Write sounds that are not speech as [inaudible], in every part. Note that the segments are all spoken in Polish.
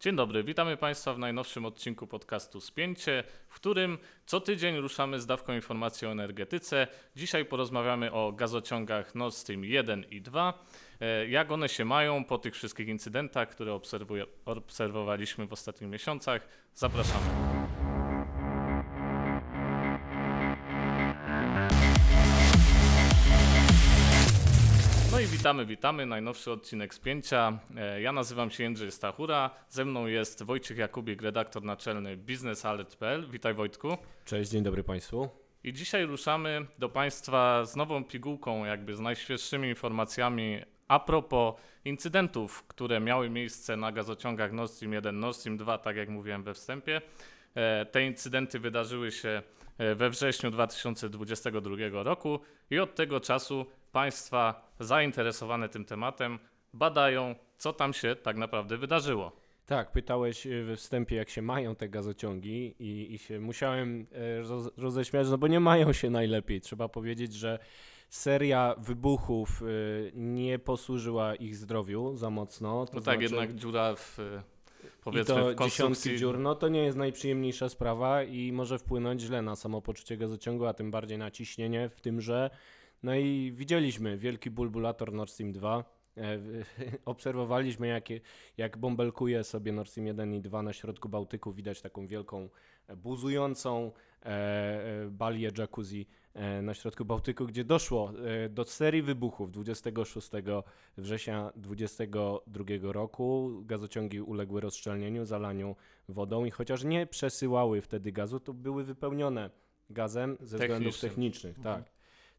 Dzień dobry, witamy Państwa w najnowszym odcinku podcastu Spięcie, w którym co tydzień ruszamy z dawką informacji o energetyce. Dzisiaj porozmawiamy o gazociągach Nord Stream 1 i 2, e, jak one się mają po tych wszystkich incydentach, które obserwowaliśmy w ostatnich miesiącach. Zapraszamy. Witamy, witamy. Najnowszy odcinek Spięcia. E, ja nazywam się Jędrzej Stachura. Ze mną jest Wojciech Jakubik, redaktor naczelny biznesalert.pl. Witaj Wojtku. Cześć, dzień dobry Państwu. I dzisiaj ruszamy do Państwa z nową pigułką, jakby z najświeższymi informacjami a propos incydentów, które miały miejsce na gazociągach Nord Stream 1, Nord Stream 2, tak jak mówiłem we wstępie. E, te incydenty wydarzyły się e, we wrześniu 2022 roku i od tego czasu państwa zainteresowane tym tematem badają, co tam się tak naprawdę wydarzyło. Tak, pytałeś e, we wstępie, jak się mają te gazociągi, i, i się musiałem roz, roześmiać, no bo nie mają się najlepiej. Trzeba powiedzieć, że seria wybuchów nie posłużyła ich zdrowiu za mocno. To no tak, znaczy... jednak dziura w powiedzmy I to w dziesiątki dziur, no to nie jest najprzyjemniejsza sprawa i może wpłynąć źle na samopoczucie gazociągu, a tym bardziej na ciśnienie w tym, że no i widzieliśmy wielki bulbulator Nord Stream 2, e, [laughs] obserwowaliśmy jak, jak bąbelkuje sobie Nord Stream 1 i 2 na środku Bałtyku, widać taką wielką buzującą e, e, balię jacuzzi E, na środku Bałtyku, gdzie doszło e, do serii wybuchów 26 września 2022 roku. Gazociągi uległy rozszczelnieniu, zalaniu wodą i chociaż nie przesyłały wtedy gazu, to były wypełnione gazem ze względów technicznych. Mhm. Tak.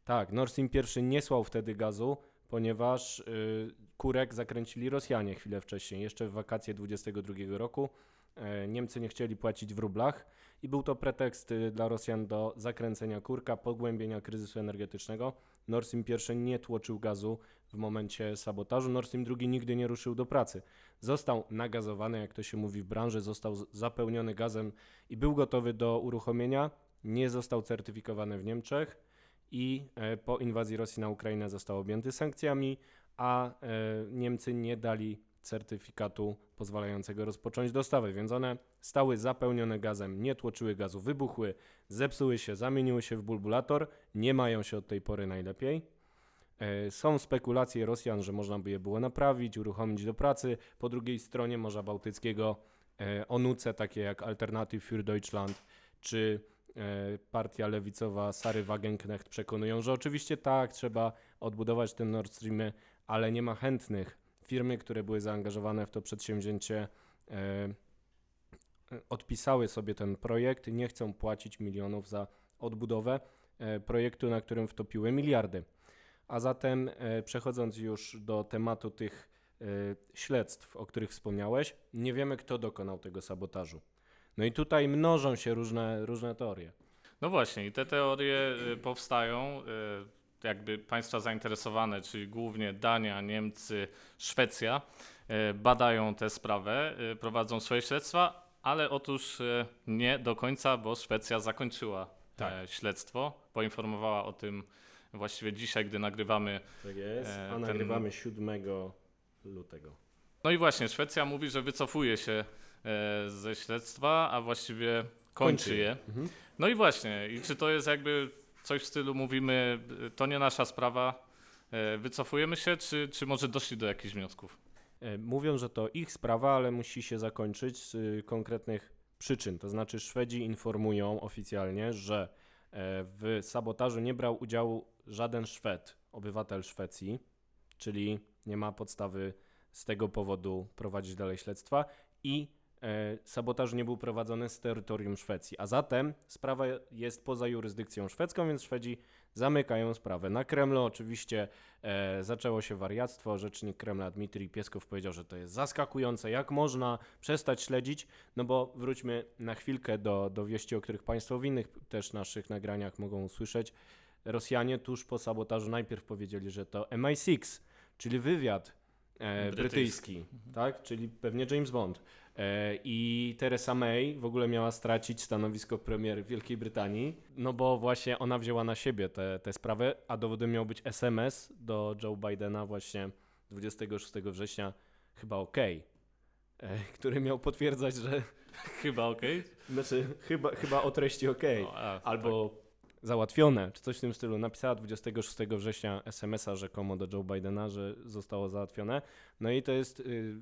Tak, Nord Stream 1 nie słał wtedy gazu, ponieważ y, kurek zakręcili Rosjanie chwilę wcześniej, jeszcze w wakacje 2022 roku. E, Niemcy nie chcieli płacić w rublach i był to pretekst y, dla Rosjan do zakręcenia kurka, pogłębienia kryzysu energetycznego. Nord Stream I nie tłoczył gazu w momencie sabotażu, Nord Stream II nigdy nie ruszył do pracy. Został nagazowany, jak to się mówi w branży, został zapełniony gazem i był gotowy do uruchomienia. Nie został certyfikowany w Niemczech i e, po inwazji Rosji na Ukrainę został objęty sankcjami, a e, Niemcy nie dali certyfikatu pozwalającego rozpocząć dostawy, więc one stały zapełnione gazem, nie tłoczyły gazu, wybuchły, zepsuły się, zamieniły się w bulbulator, nie mają się od tej pory najlepiej. E, są spekulacje Rosjan, że można by je było naprawić, uruchomić do pracy. Po drugiej stronie Morza Bałtyckiego onuce takie jak Alternative für Deutschland czy partia lewicowa Sary Wagenknecht przekonują, że oczywiście tak, trzeba odbudować ten Nord Streamy, ale nie ma chętnych firmy, które były zaangażowane w to przedsięwzięcie, e, odpisały sobie ten projekt, nie chcą płacić milionów za odbudowę e, projektu, na którym wtopiły miliardy. A zatem e, przechodząc już do tematu tych śledztw, o których wspomniałeś, nie wiemy, kto dokonał tego sabotażu. No i tutaj mnożą się różne, różne teorie. No właśnie, i te teorie powstają jakby państwa zainteresowane, czyli głównie Dania, Niemcy, Szwecja, e, badają tę sprawę, e, prowadzą swoje śledztwa, ale otóż e, nie do końca, bo Szwecja zakończyła tak. śledztwo. Poinformowała o tym właściwie dzisiaj, gdy nagrywamy. Tak jest, a ten... nagrywamy 7 lutego. No i właśnie, Szwecja mówi, że wycofuje się ze śledztwa, a właściwie kończy, kończy. je. Mhm. No i właśnie, i czy to jest jakby coś w stylu mówimy, to nie nasza sprawa, e, wycofujemy się, czy, czy może doszli do jakichś wniosków? E, mówią, że to ich sprawa, ale musi się zakończyć z y, konkretnych przyczyn. To znaczy Szwedzi informują oficjalnie, że e, w sabotażu nie brał udziału żaden Szwed, obywatel Szwecji, czyli nie ma podstawy z tego powodu prowadzić dalej śledztwa i E, sabotaż nie był prowadzony z terytorium Szwecji, a zatem sprawa jest poza jurysdykcją szwedzką, więc Szwedzi zamykają sprawę. Na Kremlu oczywiście e, zaczęło się wariactwo. Rzecznik Kremla Dmitrij Pieskow powiedział, że to jest zaskakujące, jak można przestać śledzić, no bo wróćmy na chwilkę do, do wieści, o których Państwo w innych też naszych nagraniach mogą usłyszeć. Rosjanie tuż po sabotażu najpierw powiedzieli, że to MI6, czyli wywiad e, brytyjski, brytyjski tak? czyli pewnie James Bond. E, I Theresa May w ogóle miała stracić stanowisko premier Wielkiej Brytanii, no bo właśnie ona wzięła na siebie tę sprawę, a dowodem miał być SMS do Joe Bidena właśnie 26 września, chyba OK. e, który miał potwierdzać, że Chyba okej. znaczy chyba, chyba o treści ok, O, a, albo załatwione, czy coś w tym stylu. Napisała 26 września SMS-a rzekomo do Joe Bidena, że zostało załatwione. No i to jest y,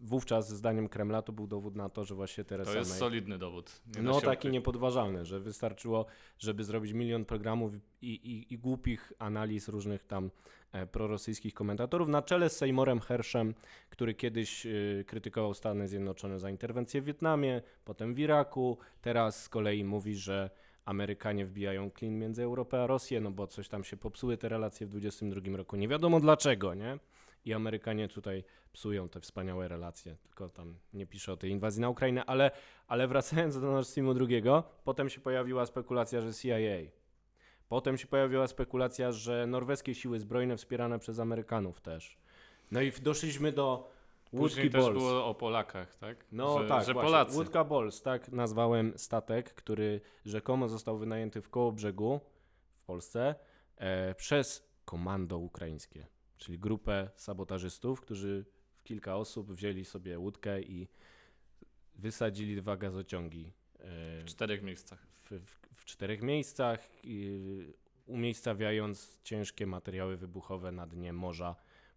wówczas zdaniem Kremla to był dowód na to, że właśnie Theresa To jest May solidny dowód. No taki niepodważalny, że wystarczyło, żeby zrobić milion programów i, i, i głupich analiz różnych tam e, prorosyjskich komentatorów na czele z Seymourem Herszem, który kiedyś e, krytykował Stany Zjednoczone za interwencję w Wietnamie, potem w Iraku, teraz z kolei mówi, że Amerykanie wbijają klin między Europę a Rosję, no bo coś tam się popsuły te relacje w 22 roku. Nie wiadomo dlaczego, nie? I Amerykanie tutaj psują te wspaniałe relacje, tylko tam nie pisze o tej inwazji na Ukrainę, ale, ale wracając do Nord Streamu drugiego, potem się pojawiła spekulacja, że CIA. Potem się pojawiła spekulacja, że norweskie siły zbrojne wspierane przez Amerykanów też. No i doszliśmy do Później też Balls. było o Polakach, tak? No że, tak, że właśnie. Polacy. Łódka Balls, tak nazwałem statek, który rzekomo został wynajęty w koło brzegu w Polsce e, przez komando ukraińskie, czyli grupę sabotażystów, którzy w kilka osób wzięli sobie łódkę i wysadzili dwa gazociągi e, W czterech miejscach. w, w, w czterech miejscach, i, umiejscawiając ciężkie materiały wybuchowe na dnie morza,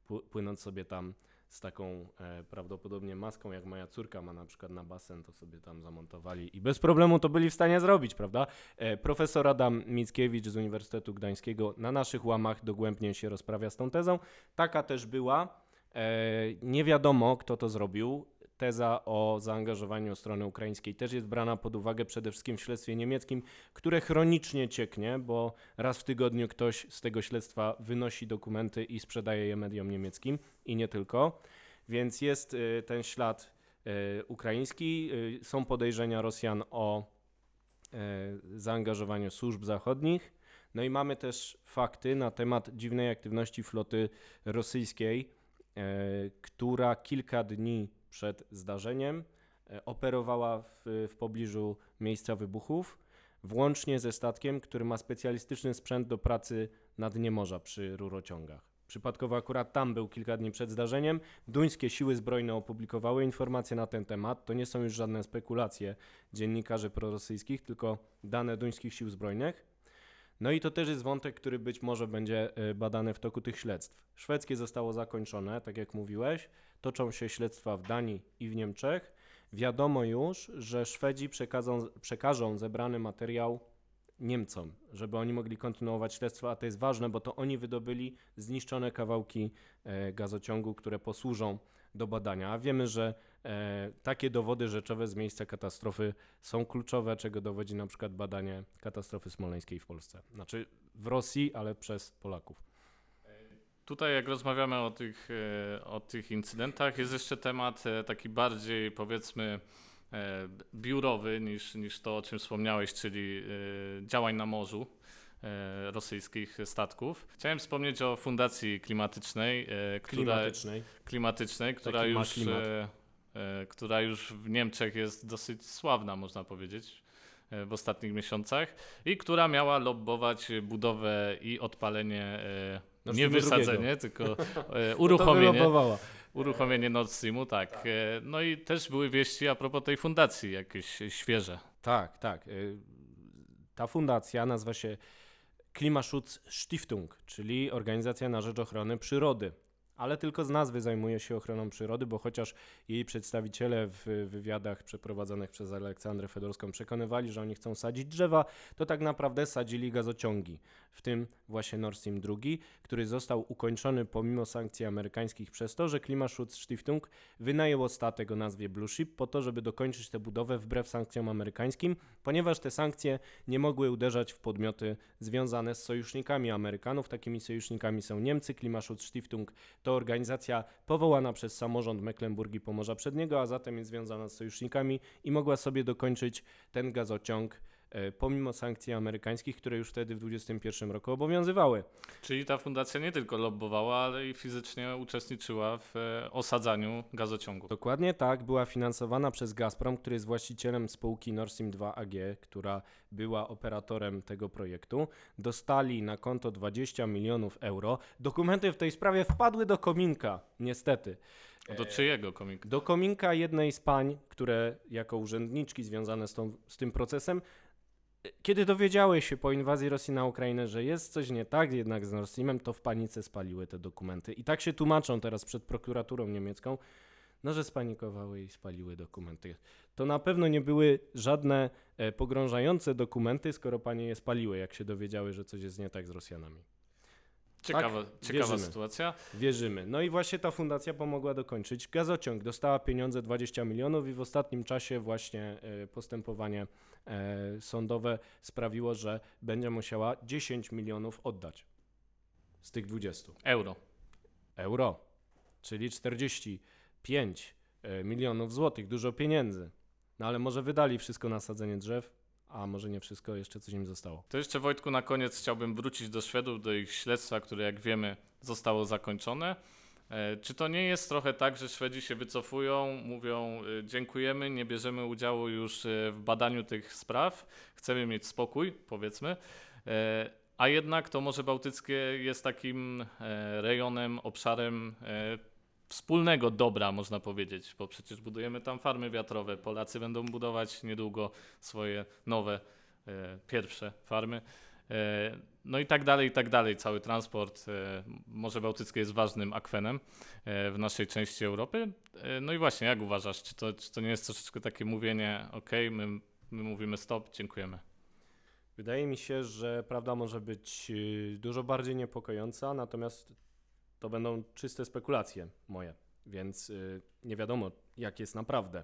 pł- płynąc sobie tam z taką e, prawdopodobnie maską, jak moja córka ma na przykład na basen, to sobie tam zamontowali i bez problemu to byli w stanie zrobić, prawda? E, profesor Adam Mickiewicz z Uniwersytetu Gdańskiego na naszych łamach dogłębnie się rozprawia z tą tezą. Taka też była. E, nie wiadomo, kto to zrobił. Teza o zaangażowaniu strony ukraińskiej też jest brana pod uwagę przede wszystkim w śledztwie niemieckim, które chronicznie cieknie, bo raz w tygodniu ktoś z tego śledztwa wynosi dokumenty i sprzedaje je mediom niemieckim i nie tylko. Więc jest y, ten ślad y, ukraiński. Y, są podejrzenia Rosjan o zaangażowaniu służb zachodnich. No i mamy też fakty na temat dziwnej aktywności floty rosyjskiej, która kilka dni przed zdarzeniem e, operowała w, w pobliżu miejsca wybuchów, włącznie ze statkiem, który ma specjalistyczny sprzęt do pracy na dnie morza przy rurociągach. Przypadkowo akurat tam był kilka dni przed zdarzeniem. Duńskie siły zbrojne opublikowały informacje na ten temat. To nie są już żadne spekulacje dziennikarzy prorosyjskich, tylko dane duńskich sił zbrojnych. No i to też jest wątek, który być może będzie e, badany w toku tych śledztw. Szwedzkie zostało zakończone, tak jak mówiłeś. Toczą się śledztwa w Danii i w Niemczech. Wiadomo już, że Szwedzi przekazą, przekażą zebrany materiał Niemcom, żeby oni mogli kontynuować śledztwo, a to jest ważne, bo to oni wydobyli zniszczone kawałki e, gazociągu, które posłużą do badania. A wiemy, że e, takie dowody rzeczowe z miejsca katastrofy są kluczowe, czego dowodzi na przykład badanie katastrofy smoleńskiej w Polsce. Znaczy w Rosji, ale przez Polaków. Tutaj jak rozmawiamy o tych, e, o tych incydentach, jest jeszcze temat taki bardziej powiedzmy biurowy niż, niż to, o czym wspomniałeś, czyli e, działań na morzu e, rosyjskich statków. Chciałem wspomnieć o Fundacji Klimatycznej, e, która, Klimatycznej. klimatycznej, która Taki już, e, e, która już w Niemczech jest dosyć sławna, można powiedzieć, e, w ostatnich miesiącach i która miała lobbować budowę i odpalenie, e, Nord nie wysadzenie, tylko e, [laughs] No to uruchomienie, Nord Streamu, tak. E, No i też były wieści a propos tej fundacji, jakieś świeże. Tak, tak. Y, Ta fundacja nazywa się Klimaschutz Stiftung, czyli Organizacja na Rzecz Ochrony Przyrody. Ale tylko z nazwy zajmuje się ochroną przyrody, bo chociaż jej przedstawiciele w wywiadach przeprowadzonych przez Aleksandrę Fedorską przekonywali, że oni chcą sadzić drzewa, to tak naprawdę sadzili gazociągi. W tym właśnie Nord Stream 2, który został ukończony pomimo sankcji amerykańskich przez to, że Klimaschutz Stiftung wynajęło statek o nazwie Blue Ship po to, żeby dokończyć tę budowę wbrew sankcjom amerykańskim, ponieważ te sankcje nie mogły uderzać w podmioty związane z sojusznikami Amerykanów. Takimi sojusznikami są Niemcy. Klimaschutz Stiftung to organizacja powołana przez samorząd Mecklenburgii Pomorza Przedniego, a zatem jest związana z sojusznikami i mogła sobie dokończyć ten gazociąg pomimo sankcji amerykańskich, które już wtedy w 2021 roku obowiązywały. Czyli ta fundacja nie tylko lobbowała, ale i fizycznie uczestniczyła w e, osadzaniu gazociągu. Dokładnie tak, była finansowana przez Gazprom, który jest właścicielem spółki Nord Stream 2 AG, która była operatorem tego projektu. Dostali na konto 20 milionów euro. Dokumenty w tej sprawie wpadły do kominka, niestety. Do czyjego kominka? Do kominka jednej z pań, które jako urzędniczki związane z, tą, z tym procesem, kiedy dowiedziały się po inwazji Rosji na Ukrainę, że jest coś nie tak jednak z Nord Streamem, to w panice spaliły te dokumenty. I tak się tłumaczą teraz przed prokuraturą niemiecką, no że spanikowały i spaliły dokumenty. To na pewno nie były żadne e, pogrążające dokumenty, skoro panie je spaliły, jak się dowiedziały, że coś jest nie tak z Rosjanami. Ciekawa, tak, ciekawa wierzymy. sytuacja. Wierzymy. No i właśnie ta fundacja pomogła dokończyć gazociąg. Dostała pieniądze 20 milionów i w ostatnim czasie właśnie e, postępowanie e, sądowe sprawiło, że będzie musiała 10 milionów oddać z tych 20. Euro. Euro, czyli 45 e, milionów złotych, dużo pieniędzy. No ale może wydali wszystko na sadzenie drzew, a może nie wszystko, jeszcze coś im zostało. To jeszcze Wojtku na koniec chciałbym wrócić do Szwedów, do ich śledztwa, które jak wiemy zostało zakończone. E, czy to nie jest trochę tak, że Szwedzi się wycofują, mówią e, dziękujemy, nie bierzemy udziału już e, w badaniu tych spraw, chcemy mieć spokój, powiedzmy, a jednak to Morze Bałtyckie jest takim rejonem, obszarem wspólnego dobra, można powiedzieć, bo przecież budujemy tam farmy wiatrowe. Polacy będą budować niedługo swoje nowe, e, pierwsze farmy. E, no i tak dalej, i tak dalej. Cały transport e, Morze Bałtyckie jest ważnym akwenem e, w naszej części Europy. E, no i właśnie, jak uważasz, czy to, czy to nie jest troszeczkę takie mówienie, ok, my, my mówimy stop, dziękujemy? Wydaje mi się, że prawda może być y, dużo bardziej niepokojąca, natomiast to będą czyste spekulacje moje, więc yy, nie wiadomo, jak jest naprawdę.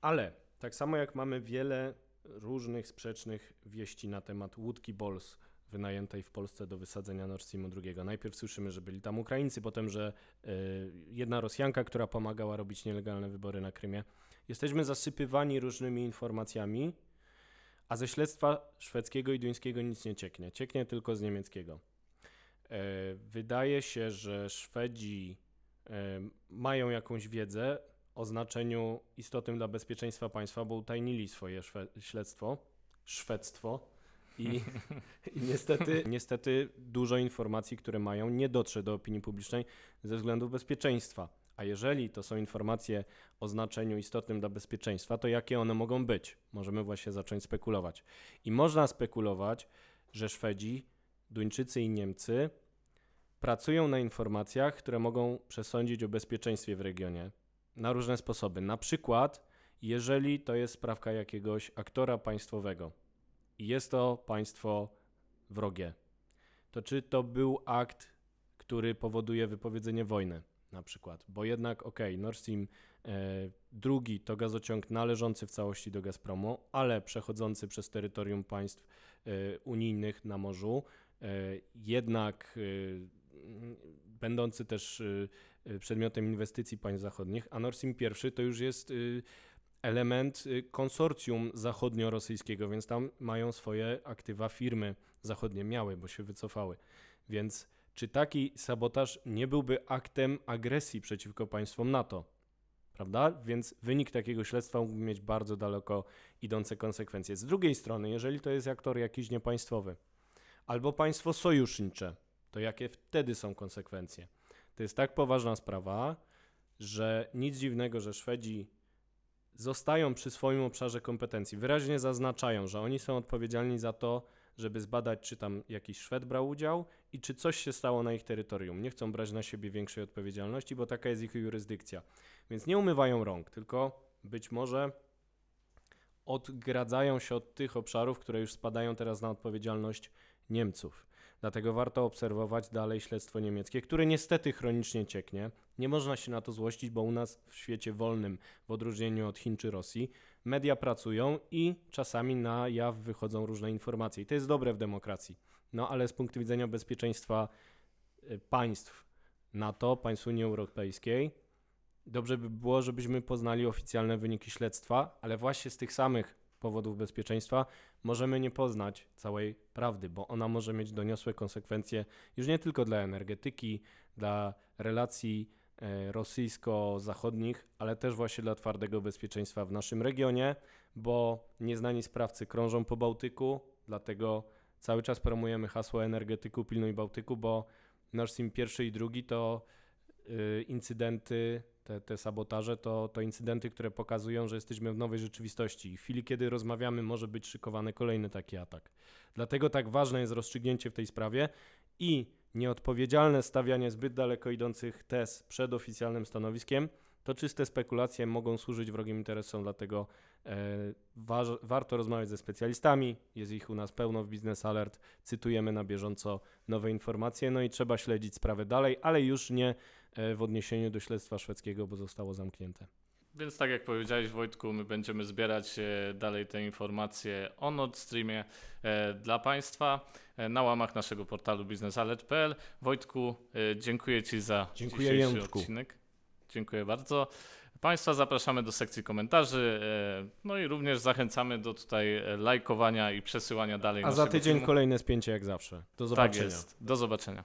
Ale tak samo jak mamy wiele różnych sprzecznych wieści na temat łódki Bols wynajętej w Polsce do wysadzenia Nord Streamu II. Najpierw słyszymy, że byli tam Ukraińcy, potem, że y, jedna Rosjanka, która pomagała robić nielegalne wybory na Krymie. Jesteśmy zasypywani różnymi informacjami, a ze śledztwa szwedzkiego i duńskiego nic nie cieknie. Cieknie tylko z niemieckiego. E, wydaje się, że Szwedzi e, mają jakąś wiedzę o znaczeniu istotnym dla bezpieczeństwa państwa, bo utajnili swoje śledztwo, szwedztwo. I, [laughs] I, niestety, niestety dużo informacji, które mają, nie dotrze do opinii publicznej ze względów bezpieczeństwa. A jeżeli to są informacje o znaczeniu istotnym dla bezpieczeństwa, to jakie one mogą być? Możemy właśnie zacząć spekulować. I można spekulować, że Szwedzi Duńczycy i Niemcy pracują na informacjach, które mogą przesądzić o bezpieczeństwie w regionie na różne sposoby. Na przykład, jeżeli to jest sprawka jakiegoś aktora państwowego i jest to państwo wrogie, to czy to był akt, który powoduje wypowiedzenie wojny? Na przykład, bo jednak, ok, Nord Stream e, drugi to gazociąg należący w całości do Gazpromu, ale przechodzący przez terytorium państw e, unijnych na morzu, jednak e, będący też e, przedmiotem inwestycji państw zachodnich, a Nord Stream I to już jest element konsorcjum zachodnio-rosyjskiego, więc tam mają swoje aktywa firmy zachodnie, miały, bo się wycofały. Więc czy taki sabotaż nie byłby aktem agresji przeciwko państwom NATO? Prawda? Więc wynik takiego śledztwa mógłby mieć bardzo daleko idące konsekwencje. Z drugiej strony, jeżeli to jest aktor jakiś niepaństwowy, albo państwo sojusznicze, to jakie wtedy są konsekwencje? To jest tak poważna sprawa, że nic dziwnego, że Szwedzi zostają przy swoim obszarze kompetencji. Wyraźnie zaznaczają, że oni są odpowiedzialni za to, żeby zbadać, czy tam jakiś Szwed brał udział i czy coś się stało na ich terytorium. Nie chcą brać na siebie większej odpowiedzialności, bo taka jest ich jurysdykcja. Więc nie umywają rąk, tylko być może odgradzają się od tych obszarów, które już spadają teraz na odpowiedzialność Niemców. Dlatego warto obserwować dalej śledztwo niemieckie, które niestety chronicznie cieknie. Nie można się na to złościć, bo u nas w świecie wolnym, w odróżnieniu od Chin czy Rosji, media pracują i czasami na jaw wychodzą różne informacje. I to jest dobre w demokracji. No ale z punktu widzenia bezpieczeństwa y, państw NATO, państw Unii Europejskiej, dobrze by było, żebyśmy poznali oficjalne wyniki śledztwa, ale właśnie z tych samych powodów bezpieczeństwa, możemy nie poznać całej prawdy, bo ona może mieć doniosłe konsekwencje już nie tylko dla energetyki, dla relacji e, rosyjsko-zachodnich, ale też właśnie dla twardego bezpieczeństwa w naszym regionie, bo nieznani sprawcy krążą po Bałtyku, dlatego cały czas promujemy hasło energetyku pilnuj Bałtyku, bo Nord Stream pierwszy i drugi to y, incydenty te, te sabotaże, to, to incydenty, które pokazują, że jesteśmy w nowej rzeczywistości. I w chwili, kiedy rozmawiamy, może być szykowany kolejny taki atak. Dlatego tak ważne jest rozstrzygnięcie w tej sprawie i nieodpowiedzialne stawianie zbyt daleko idących tez przed oficjalnym stanowiskiem, to czyste spekulacje mogą służyć wrogim interesom, dlatego e, wa warto rozmawiać ze specjalistami, jest ich u nas pełno w Business Alert, cytujemy na bieżąco nowe informacje, no i trzeba śledzić sprawę dalej, ale już nie w odniesieniu do śledztwa szwedzkiego, bo zostało zamknięte. Więc tak jak powiedziałeś Wojtku, my będziemy zbierać e, dalej te informacje o Nord Streamie e, dla Państwa e, na łamach naszego portalu biznesalert.pl. Wojtku, dziękuję Ci za dziękuję dzisiejszy Jędrku. odcinek. Dziękuję bardzo. Państwa zapraszamy do sekcji komentarzy, no i również zachęcamy do tutaj lajkowania i przesyłania dalej A za tydzień filmu. kolejne spięcie jak zawsze. Do zobaczenia. Tak jest. Do zobaczenia.